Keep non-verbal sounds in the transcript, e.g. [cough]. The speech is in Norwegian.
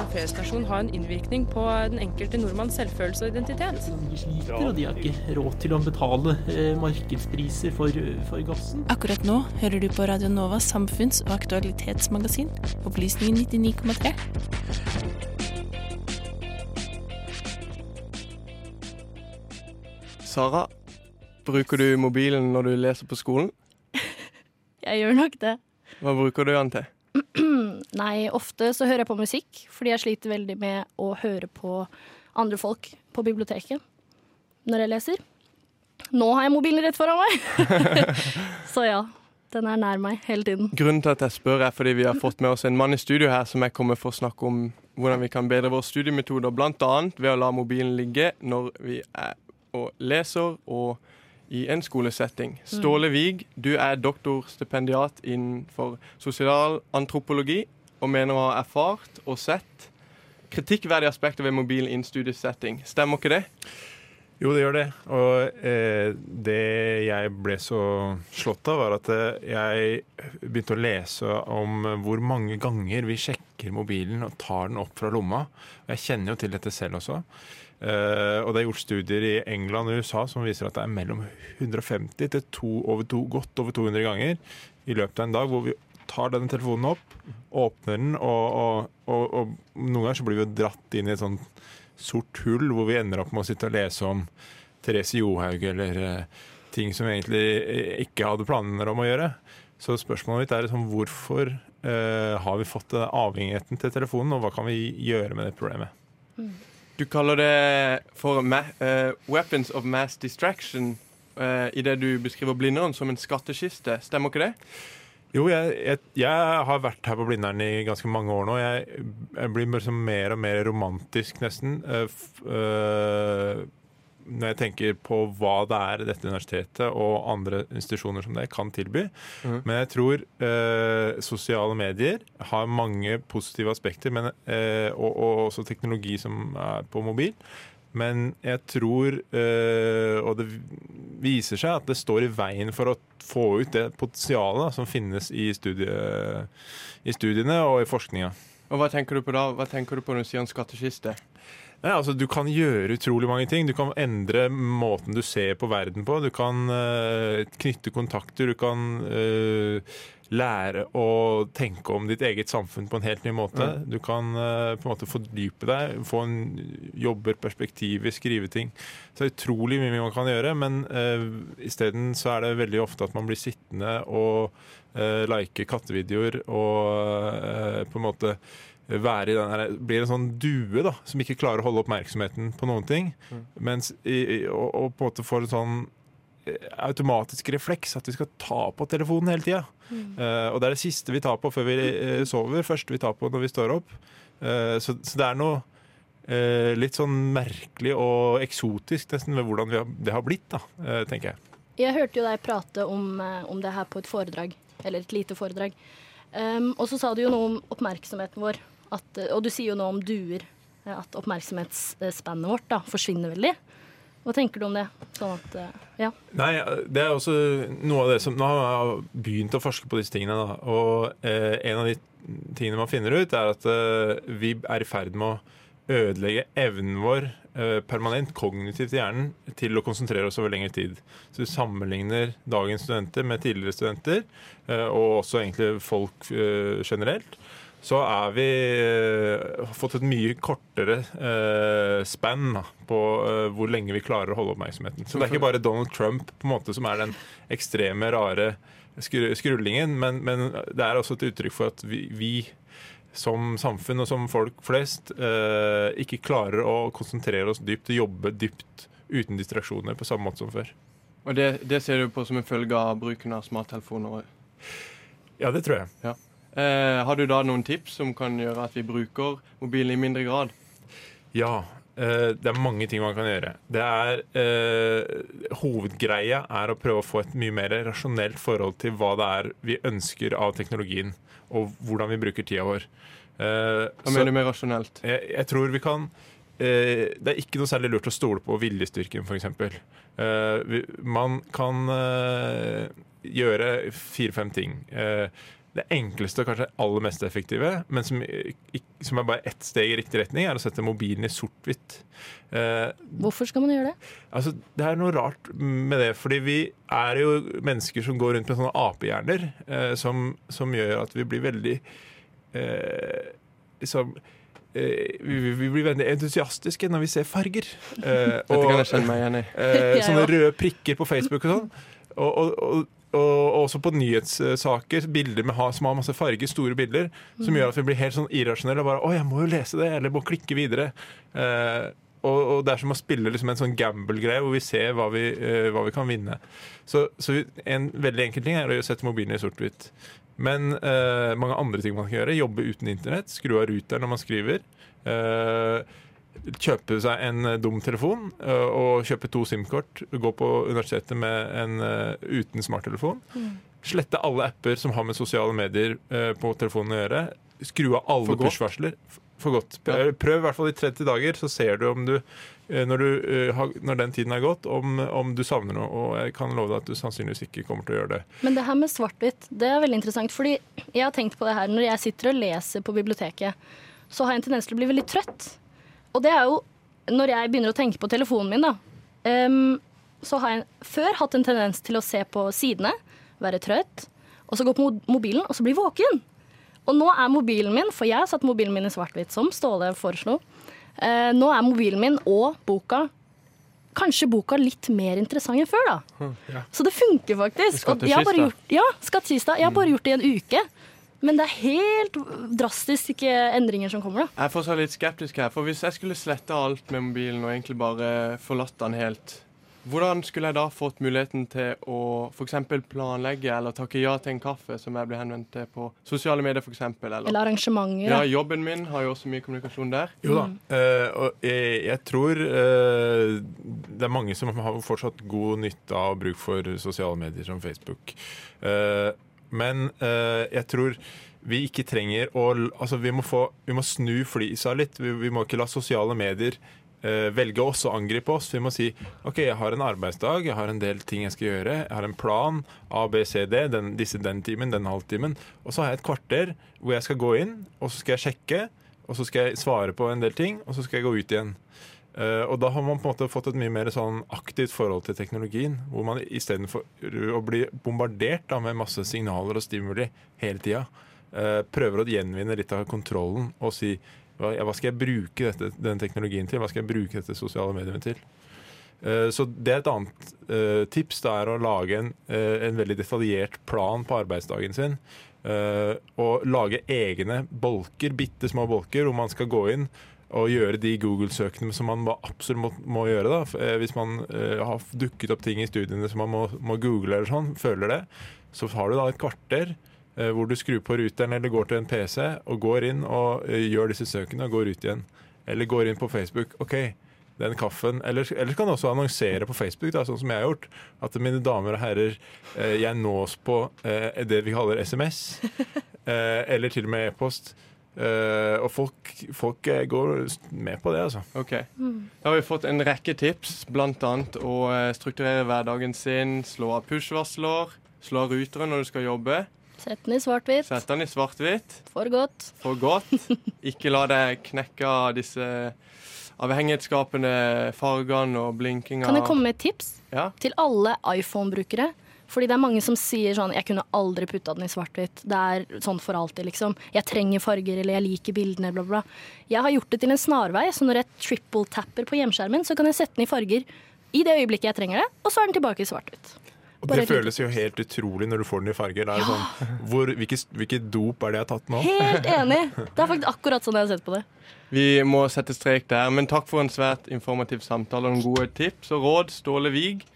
en feriestasjon ha en innvirkning på den enkelte nordmanns selvfølelse og identitet? De sliter, og de har ikke råd til å betale eh, markedspriser for, for gassen. Akkurat nå hører du på Radio Novas samfunns- og aktualitetsmagasin, Opplysningen 99,3. Sara, bruker du mobilen når du leser på skolen? [laughs] Jeg gjør nok det. Hva bruker du den til? Nei, ofte så hører jeg på musikk, fordi jeg sliter veldig med å høre på andre folk på biblioteket når jeg leser. Nå har jeg mobilen rett foran meg! [laughs] så ja, den er nær meg hele tiden. Grunnen til at jeg spør, er fordi vi har fått med oss en mann i studio her som er kommet for å snakke om hvordan vi kan bedre våre studiemetoder, bl.a. ved å la mobilen ligge når vi er og leser og i en skolesetting. Ståle Wiig, du er doktorstipendiat innenfor sosialantropologi og mener å ha erfart og sett kritikkverdige aspekter ved mobilen innen studiesetting. Stemmer ikke det? Jo, det gjør det. Og eh, det jeg ble så slått av, var at eh, jeg begynte å lese om hvor mange ganger vi sjekker mobilen og tar den opp fra lomma. Jeg kjenner jo til dette selv også. Eh, og det er gjort studier i England og USA som viser at det er mellom 150 til to, over to, godt over 200 ganger i løpet av en dag hvor vi tar denne telefonen opp, åpner den, og, og, og, og noen ganger så blir vi jo dratt inn i et sånt sort hull hvor vi ender opp med å sitte og lese om Therese Johaug eller uh, ting som vi egentlig eh, ikke hadde planer om å gjøre. Så spørsmålet mitt er liksom, hvorfor uh, har vi fått avhengigheten til telefonen, og hva kan vi gjøre med det problemet? Du kaller det for eh, weapons of mass distraction uh, i det du beskriver Blindern som en skattkiste. Stemmer ikke det? Jo, jeg, jeg, jeg, har vært her på Blindern i ganske mange år nå. Jeg, jeg blir liksom mer og mer romantisk, nesten. F, uh, når jeg tenker på hva det er dette universitetet og andre institusjoner som det kan tilby. Mm. Men jeg tror eh, sosiale medier har mange positive aspekter, men, eh, og, og, også teknologi som er på mobil. Men jeg tror, eh, og det viser seg, at det står i veien for å få ut det potensialet som finnes i, studie, i studiene og i forskninga. Og Hva tenker du på da? Hva tenker du på når du sier en skattkiste? Nei, altså Du kan gjøre utrolig mange ting. Du kan endre måten du ser på verden på. Du kan uh, knytte kontakter. Du kan uh, lære å tenke om ditt eget samfunn på en helt ny måte. Mm. Du kan uh, på en måte fordype deg, få en jobberperspektiv i skriveting. Så det er utrolig mye man kan gjøre, men uh, isteden så er det veldig ofte at man blir sittende og uh, like kattevideoer og på en måte være i den her, blir en sånn due da, som ikke klarer å holde oppmerksomheten på noen ting. Mm. Mens, i, og, og, på en måte får en sånn automatisk refleks at vi skal ta på telefonen hele tida. Mm. Uh, og det er det siste vi tar på før vi uh, sover. Første vi tar på når vi står opp. Uh, så, så, det er noe litt sånn merkelig og eksotisk nesten ved hvordan har, det har blitt, da, tenker jeg. Jeg hørte jo deg prate om, om, det her på et foredrag, eller et lite foredrag. Um, og så sa du jo noe om oppmerksomheten vår. At, og du sier jo noe om duer. At oppmerksomhetsspannet vårt da, forsvinner veldig. Hva tenker du om det? Sånn at, ja. Nei, det er også noe av det som Nå har jeg begynt å forske på disse tingene. Da, og eh, en av de tingene man finner ut, er at eh, vi er i ferd med å ødelegge evnen vår eh, permanent kognitivt i hjernen til å konsentrere oss over lengre tid. Så vi sammenligner dagens studenter med tidligere studenter, eh, og også egentlig folk eh, generelt så er vi uh, fått et mye kortere uh, spann på uh, hvor lenge vi klarer å holde oppmerksomheten. Så det er ikke bare Donald Trump på en måte som er den ekstreme, rare skru skrullingen, men, men, det er også et uttrykk for at vi, vi som samfunn og som folk flest ikke klarer å konsentrere oss dypt og jobbe dypt uten distraksjoner på samme måte som før. Og det, det ser du på som en følge av bruken av smarttelefoner? Ja, det tror jeg. Ja. Eh, har du da noen tips som kan gjøre at vi bruker mobilen i mindre grad? Ja. Eh, det er mange ting man kan gjøre. Det er eh, Hovedgreia er å prøve å få et mye mer rasjonelt forhold til hva det er vi ønsker av teknologien, og hvordan vi bruker tida vår. Eh, hva mener du med rasjonelt? Jeg, jeg tror vi kan eh, det er ikke noe særlig lurt å stole på viljestyrken, f.eks. Uh, man kan gjøre fire-fem ting. Det enkleste og kanskje aller mest effektive, men som, som er bare ett steg i riktig retning, er å sette mobilen i sort-hvitt. Eh, Hvorfor skal man gjøre det? Altså, det er noe rart med det, fordi vi er jo mennesker som går rundt med sånne apehjerner, eh, som, som gjør at vi blir veldig eh, liksom eh, vi, blir veldig entusiastiske når vi ser farger. Eh, Dette kan jeg kjenne meg igjen i. eh, [laughs] sånne røde prikker på Facebook og sånn. Og, og, og, og også på nyhetssaker, bilder med, ha- som har masse farger, store bilder, som gjør at vi blir helt sånn irrasjonelle og bare 'Å, jeg må jo lese det', eller må klikke videre. Eh, og, og det er som å spille liksom en sånn gamble-greie hvor vi ser hva vi, eh, hva vi kan vinne. Så, så en veldig enkel ting er å sette mobilen i sort-hvitt. Men eh, mange andre ting man kan gjøre. Jobbe uten internett. Skru av ruteren når man skriver. Eh, kjøpe seg en eh, dum telefon eh, og kjøpe to SIM-kort. Gå på universitetet med en eh, uten smarttelefon. Slette alle apper som har med sosiale medier på telefonen å gjøre. Skru av alle push-varsler. For godt. Prøv i hvert fall i 30 dager, så ser du om du når, du, når den tiden er gått, om, om du savner noe. Og jeg kan love deg at du sannsynligvis ikke kommer til å gjøre det. Men det her med svart-hvitt, det er veldig interessant. Fordi jeg har tenkt på det her når jeg sitter og leser på biblioteket, så har jeg en tendens til å bli veldig trøtt. Og det er jo når jeg begynner å tenke på telefonen min, da. um, så har jeg før hatt en tendens til å se på sidene, være trøtt, og så gå på mobilen, og så bli våken. Og nå er mobilen min, for jeg har satt mobilen min i svart-hvitt, som Ståle foreslo. uh, nå er mobilen min og boka Kanskje boka litt mer interessant enn før, da. Så det funker faktisk. Og jeg har bare Skattkista. gjort, ja, skattkista. Jeg har bare gjort det i en uke. Men det er helt drastiske endringer som kommer, da. Jeg er fortsatt litt skeptisk her, for hvis jeg skulle slette alt med mobilen og egentlig bare forlatt den helt, hvordan skulle jeg da fått muligheten til å f.eks. planlegge eller takke ja til en kaffe som jeg blir henvendt til på sosiale medier f.eks.? Eller, Eller arrangementer. ja, jobben min har jo også mye kommunikasjon der. Jo da. eh, og jeg, jeg tror uh, det er mange som har fortsatt god nytte av bruk for sosiale medier som Facebook. Eh, men uh, jeg tror vi ikke trenger å Altså, vi må, få, vi må snu flisa litt. Vi, vi må ikke la sosiale medier uh, velge oss og angripe oss. Vi må si OK, jeg har en arbeidsdag, jeg har en del ting jeg skal gjøre. Jeg har en plan, A, B, C, D, den, disse den timen, den halvtimen. Og så har jeg et kvarter hvor jeg skal gå inn, og så skal jeg sjekke. Og så skal jeg svare på en del ting, og så skal jeg gå ut igjen. Eh, og da har man på en måte fått et mye mer sånn aktivt forhold til teknologien. Hvor man istedenfor å bli bombardert da, med masse signaler og stimuli hele tida, eh, prøver å gjenvinne litt av kontrollen og si hva, skal jeg bruke dette, den teknologien til? Hva skal jeg bruke dette sosiale mediet til? Eh, Så det er et annet tips. Det er å lage en, en veldig detaljert plan på arbeidsdagen sin. og lage egne bolker, bitte små bolker, hvor man skal gå inn og gjøre de Google-søkene som man absolutt må, må gjøre. da. Eh, Hvis man uh, har dukket opp ting i studiene som man må, må google eller sånn, føler det, så har du da et kvarter uh, hvor du skrur på ruteren eller går til en PC og går inn og uh, gjør disse søkene og går ut igjen. Eller går inn på Facebook. OK, den kaffen. Eller, eller kan du også annonsere på Facebook, da, sånn som jeg har gjort. At mine damer og herrer, jeg nås på det vi kaller SMS. [laughs] eller til og med e-post. Eh, og folk, folk eh, går med på det, altså. Ok. Da har vi fått en rekke tips, bl.a. å eh, strukturere hverdagen sin, slå av push-varsler, slå av ruteren når du skal jobbe, Sett den i svart-hvitt. Sett den i svart-hvitt For godt. for godt. [laughs] Ikke la deg knekke av disse avhengighetsskapende fargene og blinkinga. Kan jeg komme med et tips Ja. til alle iPhone-brukere? Fordi det er mange som sier sånn Jeg kunne aldri putta den i svart-hvitt. Det er sånn for alltid, liksom. Jeg trenger farger, eller jeg liker bildene, bla, bla. Jeg har gjort det til en snarvei, så når jeg triple-tapper på hjemskjermen, så kan jeg sette den i farger i det øyeblikket jeg trenger det, og så er den tilbake i svart-hvitt. Og det føles jo helt utrolig når du får den i farger. Ja! det sånn, hvor, hvilke, hvilke dop er det jeg har tatt nå? Helt enig! Det er faktisk akkurat sånn jeg har sett på det. Vi må sette strek der, men takk for en svært informativ samtale og gode tips og råd. Ståle Vig,